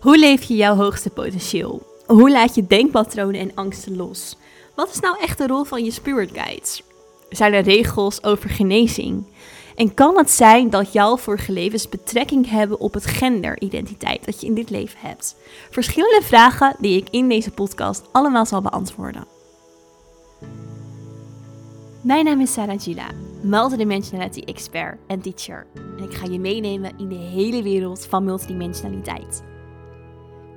Hoe leef je jouw hoogste potentieel? Hoe laat je denkpatronen en angsten los? Wat is nou echt de rol van je spirit guides? Zijn er regels over genezing? En kan het zijn dat jouw vorige levens betrekking hebben op het genderidentiteit dat je in dit leven hebt? Verschillende vragen die ik in deze podcast allemaal zal beantwoorden. Mijn naam is Sarah Gila, multidimensionality expert en teacher. En ik ga je meenemen in de hele wereld van multidimensionaliteit.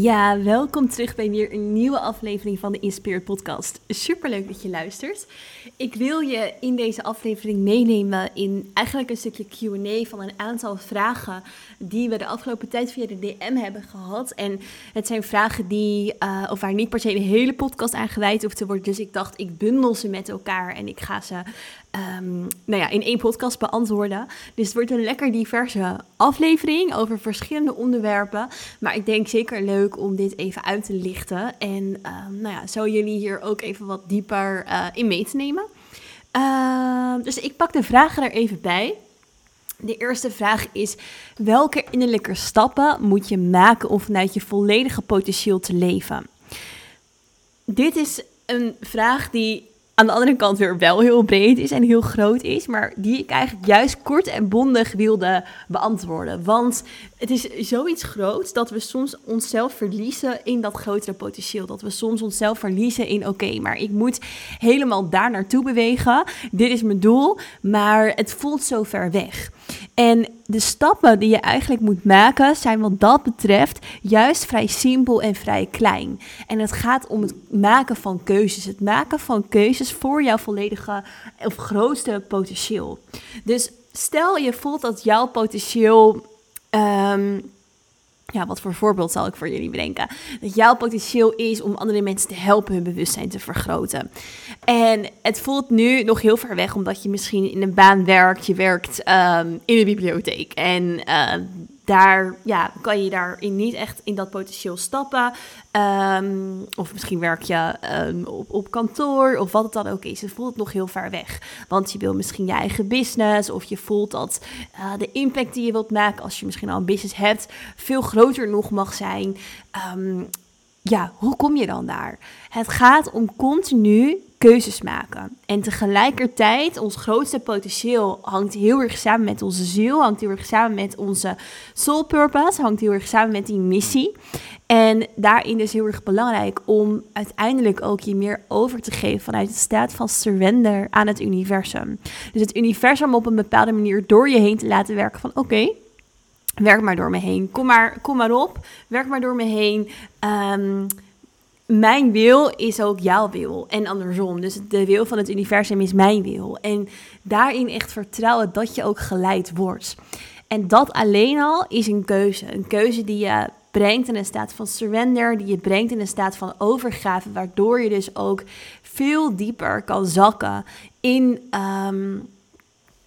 Ja, welkom terug bij weer een nieuwe aflevering van de Inspired Podcast. Super leuk dat je luistert. Ik wil je in deze aflevering meenemen in eigenlijk een stukje QA van een aantal vragen die we de afgelopen tijd via de DM hebben gehad. En het zijn vragen die, uh, of waar niet per se een hele podcast aan gewijd hoeft te worden. Dus ik dacht, ik bundel ze met elkaar en ik ga ze um, nou ja, in één podcast beantwoorden. Dus het wordt een lekker diverse aflevering over verschillende onderwerpen. Maar ik denk zeker leuk om dit even uit te lichten. En um, nou ja, zo jullie hier ook even wat dieper uh, in mee te nemen. Uh, dus ik pak de vragen er even bij. De eerste vraag is: welke innerlijke stappen moet je maken om vanuit je volledige potentieel te leven? Dit is een vraag die aan de andere kant weer wel heel breed is en heel groot is, maar die ik eigenlijk juist kort en bondig wilde beantwoorden. Want het is zoiets groots dat we soms onszelf verliezen in dat grotere potentieel. Dat we soms onszelf verliezen in oké, maar ik moet helemaal daar naartoe bewegen. Dit is mijn doel, maar het voelt zo ver weg. En de stappen die je eigenlijk moet maken zijn wat dat betreft juist vrij simpel en vrij klein. En het gaat om het maken van keuzes. Het maken van keuzes voor jouw volledige of grootste potentieel. Dus stel je voelt dat jouw potentieel. Um, ja, wat voor voorbeeld zal ik voor jullie bedenken? Dat jouw potentieel is om andere mensen te helpen hun bewustzijn te vergroten. En het voelt nu nog heel ver weg, omdat je misschien in een baan werkt. Je werkt um, in een bibliotheek. En uh, daar ja, kan je daarin niet echt in dat potentieel stappen. Um, of misschien werk je um, op, op kantoor of wat het dan ook is. Het voelt nog heel ver weg. Want je wil misschien je eigen business of je voelt dat uh, de impact die je wilt maken als je misschien al een business hebt veel groter nog mag zijn. Um, ja, hoe kom je dan daar? Het gaat om continu keuzes maken. En tegelijkertijd, ons grootste potentieel hangt heel erg samen met onze ziel, hangt heel erg samen met onze soul purpose, hangt heel erg samen met die missie. En daarin is heel erg belangrijk om uiteindelijk ook je meer over te geven vanuit de staat van surrender aan het universum. Dus het universum op een bepaalde manier door je heen te laten werken van oké, werk maar door me heen. Kom maar, kom maar op, werk maar door me heen. Um, mijn wil is ook jouw wil. En andersom. Dus de wil van het universum is mijn wil. En daarin echt vertrouwen dat je ook geleid wordt. En dat alleen al is een keuze. Een keuze die je brengt in een staat van surrender, die je brengt in een staat van overgave, waardoor je dus ook veel dieper kan zakken in um,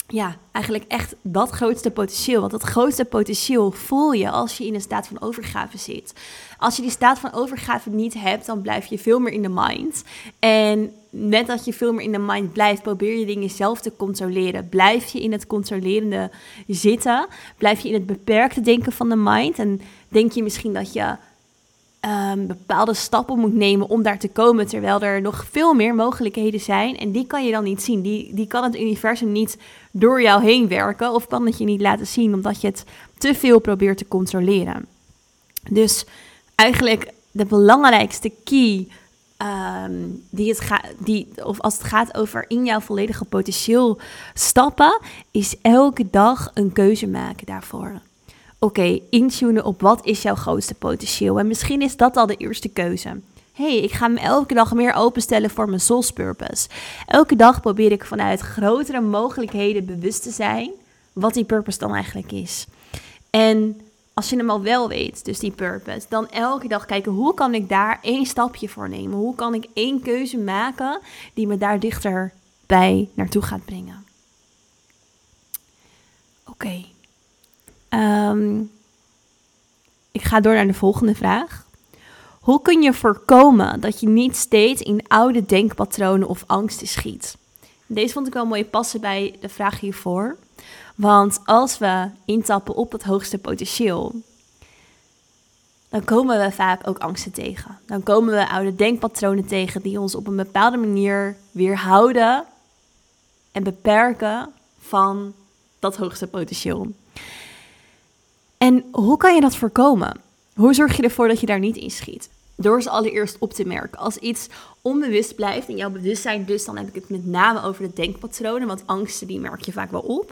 ja, eigenlijk echt dat grootste potentieel. Want dat grootste potentieel voel je als je in een staat van overgave zit. Als je die staat van overgave niet hebt, dan blijf je veel meer in de mind. En net dat je veel meer in de mind blijft, probeer je dingen zelf te controleren. Blijf je in het controlerende zitten. Blijf je in het beperkte denken van de mind. En denk je misschien dat je um, bepaalde stappen moet nemen om daar te komen, terwijl er nog veel meer mogelijkheden zijn. En die kan je dan niet zien. Die, die kan het universum niet door jou heen werken, of kan het je niet laten zien, omdat je het te veel probeert te controleren. Dus eigenlijk de belangrijkste key. Um, die het die, of als het gaat over in jouw volledige potentieel stappen, is elke dag een keuze maken daarvoor oké, okay, intunen op wat is jouw grootste potentieel. En misschien is dat al de eerste keuze. hey, ik ga me elke dag meer openstellen voor mijn soul's purpose. Elke dag probeer ik vanuit grotere mogelijkheden bewust te zijn wat die purpose dan eigenlijk is. En als je hem al wel weet, dus die purpose, dan elke dag kijken hoe kan ik daar één stapje voor nemen? Hoe kan ik één keuze maken die me daar dichterbij naartoe gaat brengen? Oké. Ehm, ik ga door naar de volgende vraag. Hoe kun je voorkomen dat je niet steeds in oude denkpatronen of angsten schiet? Deze vond ik wel mooi passen bij de vraag hiervoor. Want als we intappen op het hoogste potentieel, dan komen we vaak ook angsten tegen. Dan komen we oude denkpatronen tegen die ons op een bepaalde manier weerhouden en beperken van dat hoogste potentieel. En hoe kan je dat voorkomen? Hoe zorg je ervoor dat je daar niet in schiet? Door ze allereerst op te merken. Als iets onbewust blijft in jouw bewustzijn, dus dan heb ik het met name over de denkpatronen, want angsten die merk je vaak wel op.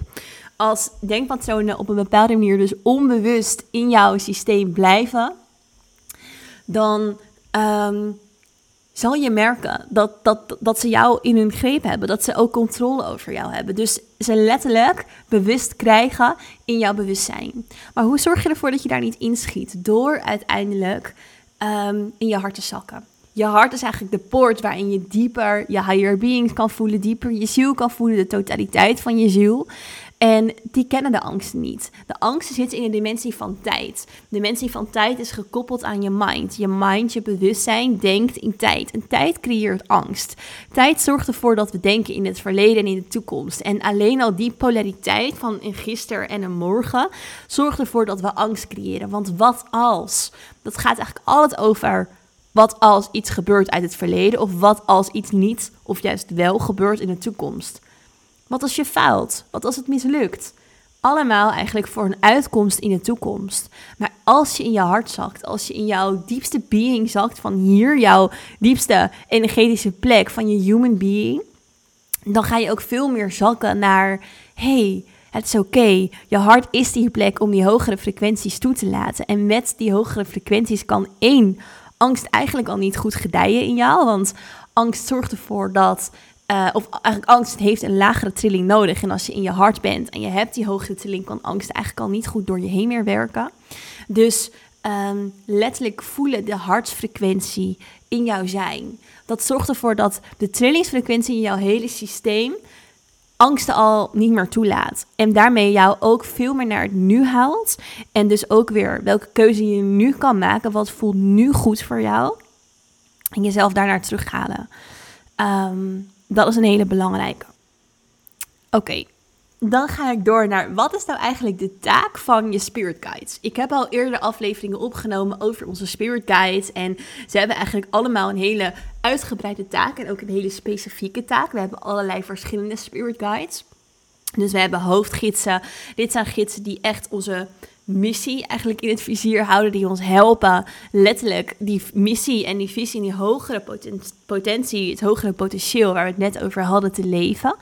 Als denkpatronen op een bepaalde manier dus onbewust in jouw systeem blijven, dan ehm, zal je merken dat, dat, dat ze jou in hun greep hebben. Dat ze ook controle over jou hebben. Dus ze letterlijk bewust krijgen in jouw bewustzijn. Maar hoe zorg je ervoor dat je daar niet inschiet? Door uiteindelijk ehm, in je hart te zakken. Je hart is eigenlijk de poort waarin je dieper je higher beings kan voelen, dieper je ziel kan voelen, de totaliteit van je ziel. En die kennen de angst niet. De angst zit in de dimensie van tijd. De dimensie van tijd is gekoppeld aan je mind. Je mind, je bewustzijn, denkt in tijd. En tijd creëert angst. Tijd zorgt ervoor dat we denken in het verleden en in de toekomst. En alleen al die polariteit van een gisteren en een morgen zorgt ervoor dat we angst creëren. Want wat als? Dat gaat eigenlijk altijd over wat als iets gebeurt uit het verleden of wat als iets niet of juist wel gebeurt in de toekomst. Wat als je faalt? Wat als het mislukt? Allemaal eigenlijk voor een uitkomst in de toekomst. Maar als je in je hart zakt, als je in jouw diepste being zakt, van hier jouw diepste energetische plek van je human being, dan ga je ook veel meer zakken naar: hey, het is oké. Je hart is die plek om die hogere frequenties toe te laten. En met die hogere frequenties kan één angst eigenlijk al niet goed gedijen in jou. Want angst zorgt ervoor dat uh, of eigenlijk angst heeft een lagere trilling nodig. En als je in je hart bent en je hebt die hogere trilling, kan angst eigenlijk al niet goed door je heen meer werken. Dus um, letterlijk voelen de hartsfrequentie in jouw zijn. Dat zorgt ervoor dat de trillingsfrequentie in jouw hele systeem angsten al niet meer toelaat. En daarmee jou ook veel meer naar het nu haalt. En dus ook weer welke keuze je nu kan maken. Wat voelt nu goed voor jou. En jezelf daarnaar terughalen. Um, dat is een hele belangrijke. Oké, dan ga ik door naar wat is nou eigenlijk de taak van je spirit guides? Ik heb al eerder afleveringen opgenomen over onze spirit guides en ze hebben eigenlijk allemaal een hele uitgebreide taak en ook een hele specifieke taak. We hebben allerlei verschillende spirit guides. Dus we hebben hoofdgidsen. Dit zijn gidsen die echt onze missie eigenlijk in het vizier houden, die ons helpen letterlijk die missie en die visie en die hogere potentie, het hogere potentieel waar we het net over hadden te leven.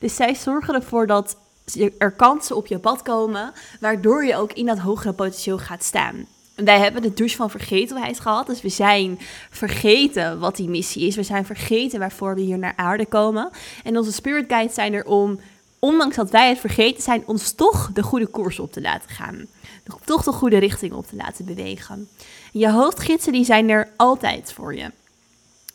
Dus zij zorgen ervoor dat er kansen op je pad komen, waardoor je ook in dat hogere potentieel gaat staan. Wij hebben de douche van vergetelheid gehad. Dus we zijn vergeten wat die missie is. We zijn vergeten waarvoor we hier naar aarde komen. En onze spirit guides zijn er om, ondanks dat wij het vergeten zijn, ons toch de goede koers op te laten gaan toch de goede richting op te laten bewegen. Je hoofdgidsen die zijn er altijd voor je.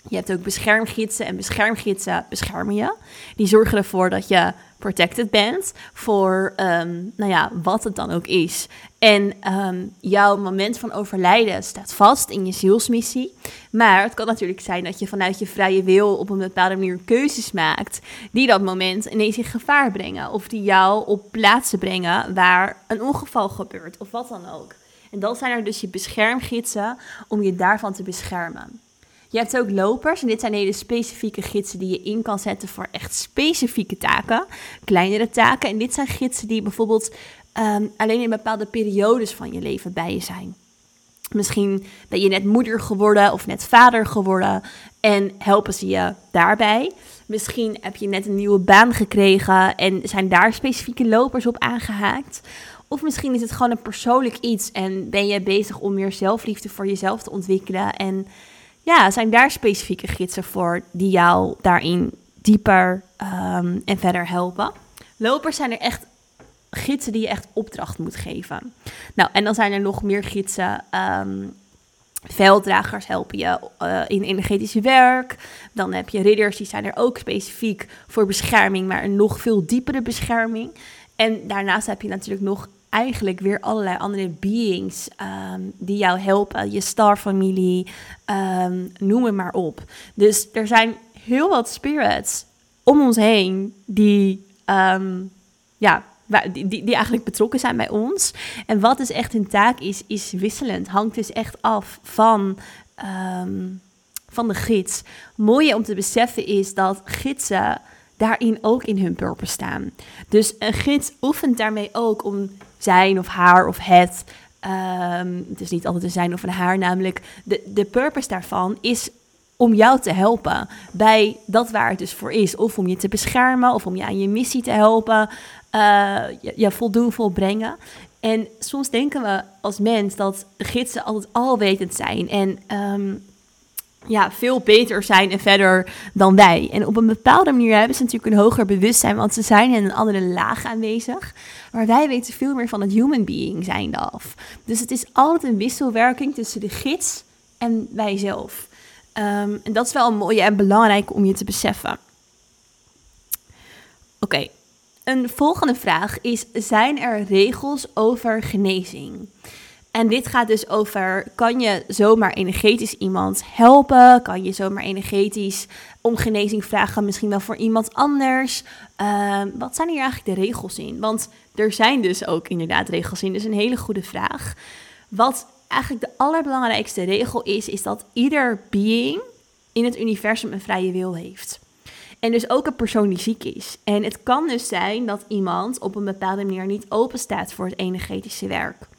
Je hebt ook beschermgidsen en beschermgidsen beschermen je. Die zorgen ervoor dat je protected bent voor um, nou ja, wat het dan ook is. En um, jouw moment van overlijden staat vast in je zielsmissie. Maar het kan natuurlijk zijn dat je vanuit je vrije wil op een bepaalde manier keuzes maakt die dat moment ineens in gevaar brengen. Of die jou op plaatsen brengen waar een ongeval gebeurt of wat dan ook. En dan zijn er dus je beschermgidsen om je daarvan te beschermen. Je hebt ook lopers en dit zijn hele specifieke gidsen die je in kan zetten voor echt specifieke taken, kleinere taken. En dit zijn gidsen die bijvoorbeeld um, alleen in bepaalde periodes van je leven bij je zijn. Misschien ben je net moeder geworden of net vader geworden en helpen ze je daarbij. Misschien heb je net een nieuwe baan gekregen en zijn daar specifieke lopers op aangehaakt. Of misschien is het gewoon een persoonlijk iets en ben je bezig om meer zelfliefde voor jezelf te ontwikkelen en ja, zijn daar specifieke gidsen voor die jou daarin dieper um, en verder helpen. Lopers zijn er echt gidsen die je echt opdracht moet geven. Nou, en dan zijn er nog meer gidsen. Um, Velddragers helpen je uh, in energetisch werk. Dan heb je ridders, die zijn er ook specifiek voor bescherming, maar een nog veel diepere bescherming. En daarnaast heb je natuurlijk nog eigenlijk weer allerlei andere beings um, die jou helpen. Je starfamilie, um, noem het maar op. Dus er zijn heel wat spirits om ons heen die, um, ja, die, die, die, eigenlijk betrokken zijn bij ons. En wat dus echt hun taak is, is wisselend. Hangt dus echt af van, van de gids. Mooie om te beseffen is dat gidsen daarin ook in hun purpose staan. Dus een gids oefent daarmee ook om zijn of haar of het. Um, het is niet altijd een zijn of een haar, namelijk de, de purpose daarvan is om jou te helpen bij dat waar het dus voor is. Of om je te beschermen, of om je aan je missie te helpen, uh, je, voldoen, volbrengen. En soms denken we als mens dat de gidsen altijd alwetend zijn en um, ja, veel beter zijn en verder dan wij. En op een bepaalde manier hebben ze natuurlijk een hoger bewustzijn, want ze zijn in een andere laag aanwezig. Maar wij weten veel meer van het human being zijn af. Dus het is altijd een wisselwerking tussen de gids en wij zelf. Um, en dat is wel een mooie en belangrijk om je te beseffen. Oké, een volgende vraag is: zijn er regels over genezing? En dit gaat dus over, kan je zomaar energetisch iemand helpen? Kan je zomaar energetisch om genezing vragen, misschien wel voor iemand anders? Uh, wat zijn hier eigenlijk de regels in? Want er zijn dus ook inderdaad regels in, dus een hele goede vraag. Wat eigenlijk de allerbelangrijkste regel is, is dat ieder being in het universum een vrije wil heeft. En dus ook een persoon die ziek is. En het kan dus zijn dat iemand op een bepaalde manier niet open staat voor het energetische werk.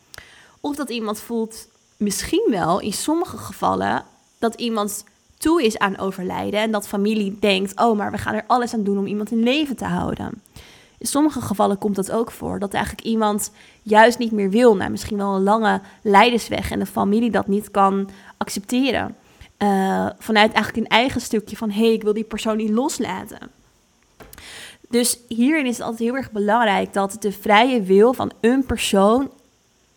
Of dat iemand voelt, misschien wel in sommige gevallen, dat iemand toe is aan overlijden. En dat familie denkt, oh, maar we gaan er alles aan doen om iemand in leven te houden. In sommige gevallen komt dat ook voor. Dat eigenlijk iemand juist niet meer wil. Nou, misschien wel een lange leidersweg. En de familie dat niet kan accepteren. Uh, vanuit eigenlijk een eigen stukje van... hé, hey, ik wil die persoon niet loslaten. Dus hierin is het altijd heel erg belangrijk... dat de vrije wil van een persoon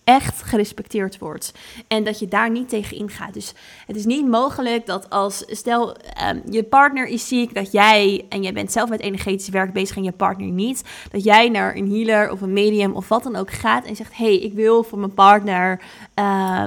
echt gerespecteerd wordt. En dat je daar niet tegen ingaat. Dus het is niet mogelijk dat als, stel um, je partner is ziek, dat jij, en jij bent zelf met energetisch werk bezig en je partner niet, dat jij naar een healer of een medium of wat dan ook gaat en zegt, hey, ik wil voor mijn partner... Uh,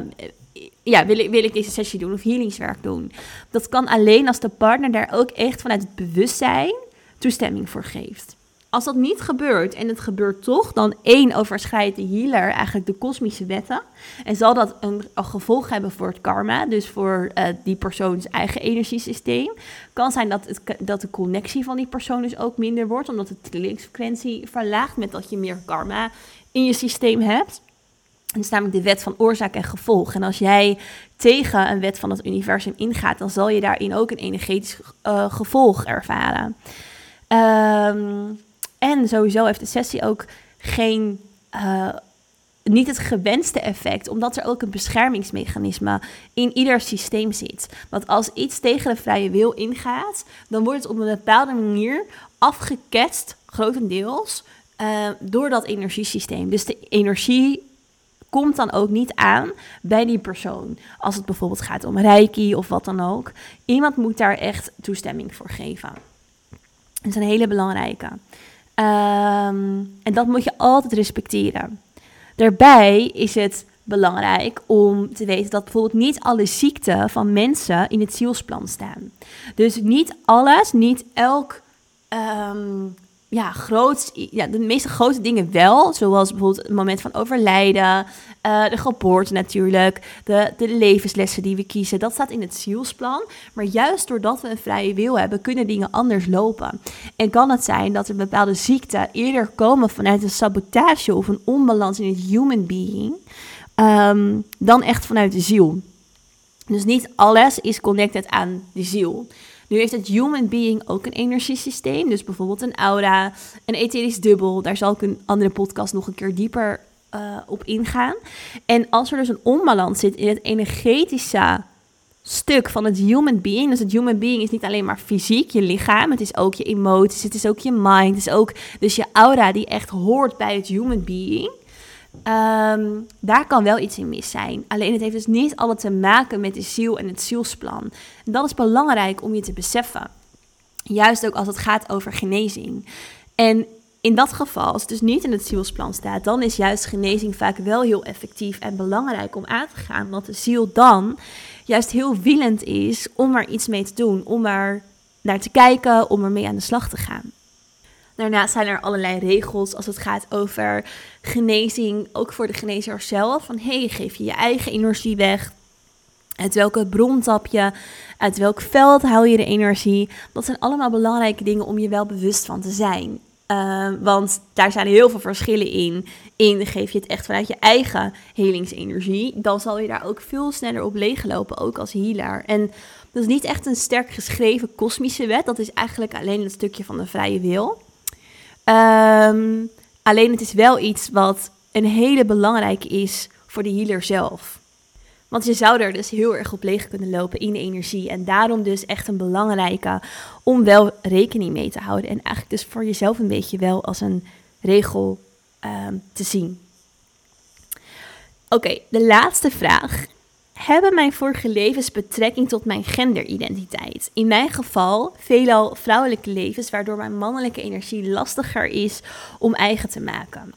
ja, wil ik, wil ik deze sessie doen of healingswerk doen. Dat kan alleen als de partner daar ook echt vanuit het bewustzijn toestemming voor geeft. Als dat niet gebeurt en het gebeurt toch, dan één overschrijdt de healer eigenlijk de kosmische wetten. En zal dat een, gevolg hebben voor het karma, dus voor uh, die persoons eigen energiesysteem. Kan zijn dat, het, dat de connectie van die persoon dus ook minder wordt, omdat de trillingsfrequentie verlaagt met dat je meer karma in je systeem hebt. Dat is namelijk de wet van oorzaak en gevolg. En als jij tegen een wet van het universum ingaat, dan zal je daarin ook een energetisch uh, gevolg ervaren. Um, en sowieso heeft de sessie ook geen, uh, niet het gewenste effect, omdat er ook een beschermingsmechanisme in ieder systeem zit. Want als iets tegen de vrije wil ingaat, dan wordt het op een bepaalde manier afgeketst, grotendeels, uh, door dat energiesysteem. Dus de energie komt dan ook niet aan bij die persoon. Als het bijvoorbeeld gaat om reiki of wat dan ook. Iemand moet daar echt toestemming voor geven. Dat is een hele belangrijke. Um, en dat moet je altijd respecteren. Daarbij is het belangrijk om te weten dat bijvoorbeeld niet alle ziekten van mensen in het zielsplan staan. Dus niet alles, niet elk um, ja, groot, ja, de meeste grote dingen wel. Zoals bijvoorbeeld het moment van overlijden, uh, de geboorte natuurlijk, de, de levenslessen die we kiezen. Dat staat in het zielsplan. Maar juist doordat we een vrije wil hebben, kunnen dingen anders lopen. En kan het zijn dat er bepaalde ziekten eerder komen vanuit een sabotage of een onbalans in het human being, um, dan echt vanuit de ziel. Dus niet alles is connected aan de ziel. Nu heeft het human being ook een energiesysteem. Dus bijvoorbeeld een aura, een etherisch dubbel. Daar zal ik een andere podcast nog een keer dieper uh, op ingaan. En als er dus een onbalans zit in het energetische stuk van het human being. Dus het human being is niet alleen maar fysiek, je lichaam. Het is ook je emoties, het is ook je mind. Het is ook dus je aura die echt hoort bij het human being. Ehm, daar kan wel iets in mis zijn. Alleen het heeft dus niet altijd te maken met de ziel en het zielsplan. En dat is belangrijk om je te beseffen. Juist ook als het gaat over genezing. En in dat geval, als het dus niet in het zielsplan staat, dan is juist genezing vaak wel heel effectief en belangrijk om aan te gaan. Want de ziel dan juist heel willend is om er iets mee te doen, om er naar te kijken, om ermee aan de slag te gaan. Daarnaast zijn er allerlei regels als het gaat over genezing, ook voor de genezer zelf. Van hey, geef je je eigen energie weg? Uit welke bron tap je? Uit welk veld haal je de energie? Dat zijn allemaal belangrijke dingen om je wel bewust van te zijn. Ehm, want daar zijn heel veel verschillen in. In geef je het echt vanuit je eigen helingsenergie, dan zal je daar ook veel sneller op leeglopen, ook als healer. En dat is niet echt een sterk geschreven kosmische wet, dat is eigenlijk alleen het stukje van de vrije wil. Ehm, alleen het is wel iets wat een hele belangrijke is voor de healer zelf. Want je zou er dus heel erg op leeg kunnen lopen in energie. En daarom dus echt een belangrijke om wel rekening mee te houden. En eigenlijk dus voor jezelf een beetje wel als een regel ehm, te zien. Oké, de laatste vraag. Hebben mijn vorige levens betrekking tot mijn genderidentiteit? In mijn geval veelal vrouwelijke levens, waardoor mijn mannelijke energie lastiger is om eigen te maken.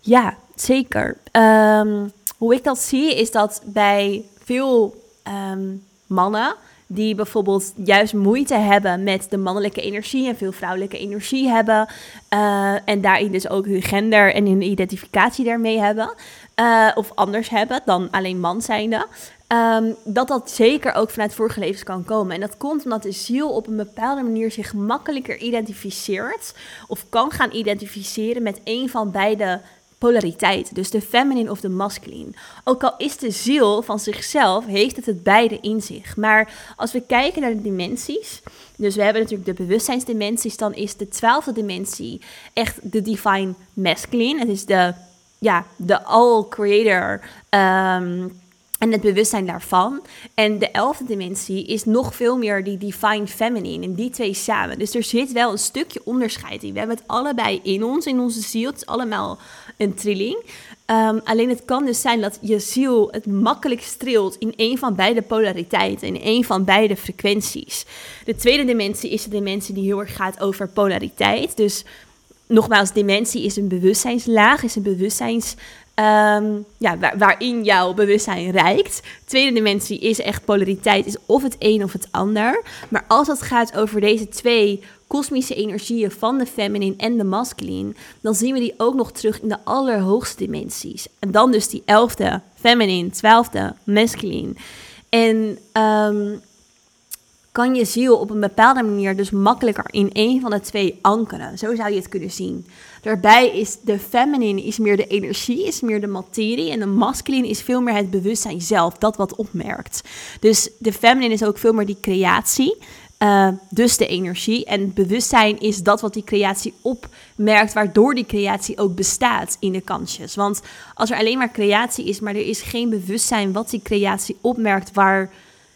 Ja, zeker. Um, hoe ik dat zie, is dat bij veel ehm, mannen die bijvoorbeeld juist moeite hebben met de mannelijke energie en veel vrouwelijke energie hebben. Uh, en daarin dus ook hun gender en hun identificatie daarmee hebben. Uh, of anders hebben dan alleen man zijnde. Um, dat dat zeker ook vanuit vorige levens kan komen. En dat komt omdat de ziel op een bepaalde manier zich makkelijker identificeert. Of kan gaan identificeren met een van beide polariteit. Dus de feminine of de masculine. Ook al is de ziel van zichzelf, heeft het het beide in zich. Maar als we kijken naar de dimensies. Dus we hebben natuurlijk de bewustzijnsdimensies. Dan is de twaalfde dimensie echt de divine masculine. Het is de, ja, de all-creator. Um, en het bewustzijn daarvan. En de elfde dimensie is nog veel meer die divine feminine. En die twee samen. Dus er zit wel een stukje onderscheid in. We hebben het allebei in ons, in onze ziel. Het is allemaal een trilling. Um, alleen het kan dus zijn dat je ziel het makkelijk streelt in een van beide polariteiten, in een van beide frequenties. De tweede dimensie is de dimensie die heel erg gaat over polariteit. Dus nogmaals, dimensie is een bewustzijnslaag, is een bewustzijns Um, ja, waarin jouw bewustzijn rijkt. Tweede dimensie is echt polariteit, is of het een of het ander. Maar als het gaat over deze twee kosmische energieën van de feminine en de masculine, dan zien we die ook nog terug in de allerhoogste dimensies. En dan dus die elfde feminine, twaalfde masculine. En um, kan je ziel op een bepaalde manier dus makkelijker in een van de twee ankeren. Zo zou je het kunnen zien. Daarbij is de feminine is meer de energie, is meer de materie. En de masculine is veel meer het bewustzijn zelf, dat wat opmerkt. Dus de feminine is ook veel meer die creatie. Uh, dus de energie. En bewustzijn is dat wat die creatie opmerkt, waardoor die creatie ook bestaat in de kansjes. Want als er alleen maar creatie is, maar er is geen bewustzijn wat die creatie opmerkt, waar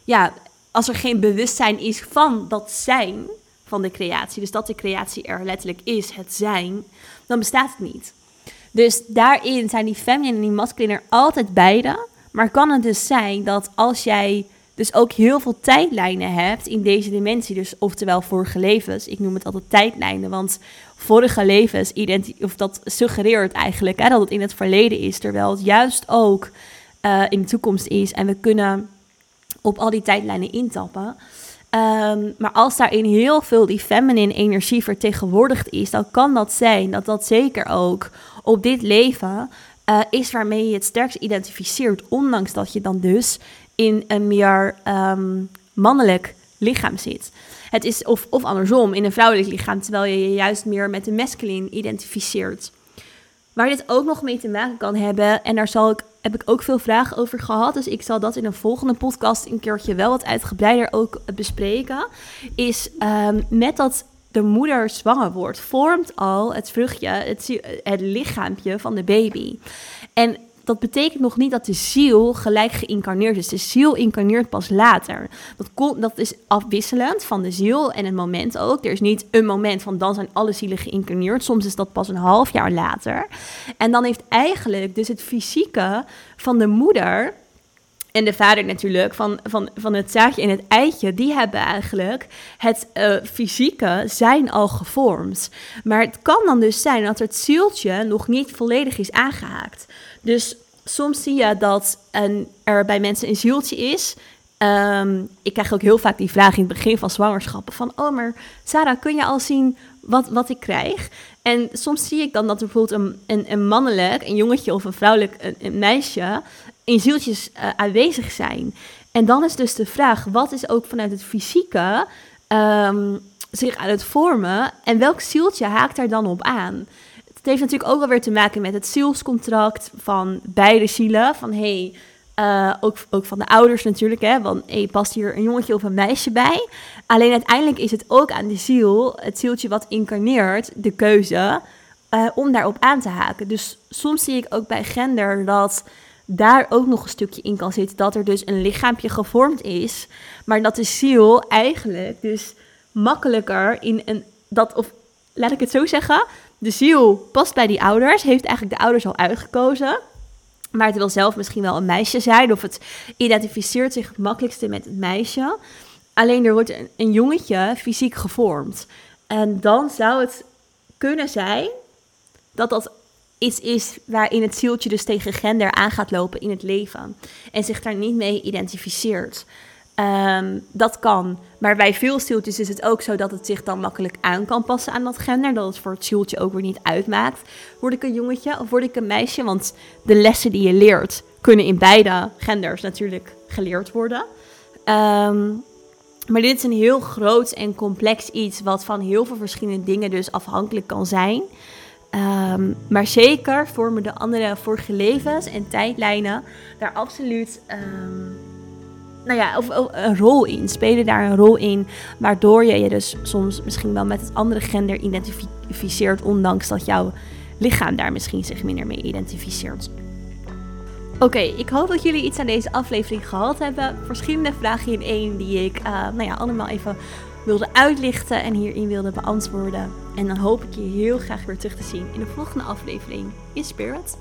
ja, als er geen bewustzijn is van dat zijn van de creatie, dus dat de creatie er letterlijk is, het zijn, dan bestaat het niet. Dus daarin zijn die feminine en die masculine er altijd beide. Maar kan het dus zijn dat als jij dus ook heel veel tijdlijnen hebt in deze dimensie, dus oftewel vorige levens, ik noem het altijd tijdlijnen, want vorige levens, of dat suggereert eigenlijk hè, dat het in het verleden is, terwijl het juist ook uh, in de toekomst is. En we kunnen op al die tijdlijnen intappen. Um, maar als daarin heel veel die feminine energie vertegenwoordigd is, dan kan dat zijn dat dat zeker ook op dit leven uh, is waarmee je het sterkst identificeert. Ondanks dat je dan dus in een meer um, mannelijk lichaam zit. Het is of, of andersom, in een vrouwelijk lichaam, terwijl je je juist meer met de masculine identificeert. Waar dit ook nog mee te maken kan hebben, en daar zal ik heb ik ook veel vragen over gehad. Dus ik zal dat in een volgende podcast een keertje wel wat uitgebreider ook bespreken. Is um, met dat de moeder zwanger wordt, vormt al het vruchtje, het, het lichaampje van de baby. En dat betekent nog niet dat de ziel gelijk geïncarneerd is. De ziel incarneert pas later. Dat, dat is afwisselend van de ziel en het moment ook. Er is niet een moment van dan zijn alle zielen geïncarneerd. Soms is dat pas een half jaar later. En dan heeft eigenlijk dus het fysieke van de moeder en de vader natuurlijk, van, van, van het zaadje en het eitje, die hebben eigenlijk het uh, fysieke zijn al gevormd. Maar het kan dan dus zijn dat het zieltje nog niet volledig is aangehaakt. Dus soms zie je dat er bij mensen een zieltje is. Um, ik krijg ook heel vaak die vraag in het begin van zwangerschappen van... oh, maar Sarah, kun je al zien wat, wat ik krijg? En soms zie ik dan dat er bijvoorbeeld een, een, mannelijk, een jongetje of een vrouwelijk een, meisje in zieltjes uh, aanwezig zijn. En dan is dus de vraag, wat is ook vanuit het fysieke um, zich aan het vormen en welk zieltje haakt daar dan op aan? Het heeft natuurlijk ook wel weer te maken met het zielscontract van beide zielen. Van hey, uh, ook, ook van de ouders natuurlijk, hè, want hey, past hier een jongetje of een meisje bij? Alleen uiteindelijk is het ook aan de ziel, het zieltje wat incarneert, de keuze uh, om daarop aan te haken. Dus soms zie ik ook bij gender dat daar ook nog een stukje in kan zitten. Dat er dus een lichaampje gevormd is, maar dat de ziel eigenlijk dus makkelijker in een. Dat, of laat ik het zo zeggen, de ziel past bij die ouders, heeft eigenlijk de ouders al uitgekozen. Maar het wil zelf misschien wel een meisje zijn, of het identificeert zich het makkelijkste met het meisje. Alleen er wordt een, een jongetje fysiek gevormd. En dan zou het kunnen zijn dat dat iets is waarin het zieltje dus tegen gender aan gaat lopen in het leven. En zich daar niet mee identificeert. Ehm, dat kan. Maar bij veel zieltjes is het ook zo dat het zich dan makkelijk aan kan passen aan dat gender. Dat het voor het zieltje ook weer niet uitmaakt. Word ik een jongetje of word ik een meisje? Want de lessen die je leert kunnen in beide genders natuurlijk geleerd worden. Ehm, maar dit is een heel groot en complex iets wat van heel veel verschillende dingen dus afhankelijk kan zijn. Um, maar zeker vormen de andere vorige levens en tijdlijnen daar absoluut nou ja, of, een rol in. Spelen daar een rol in, waardoor je je dus soms misschien wel met het andere gender identificeert, ondanks dat jouw lichaam daar misschien zich minder mee identificeert. Oké, ik hoop dat jullie iets aan deze aflevering gehad hebben. Verschillende vragen in één die ik uh, nou ja, allemaal even wilde uitlichten en hierin wilde beantwoorden. En dan hoop ik je heel graag weer terug te zien in de volgende aflevering in Spirit.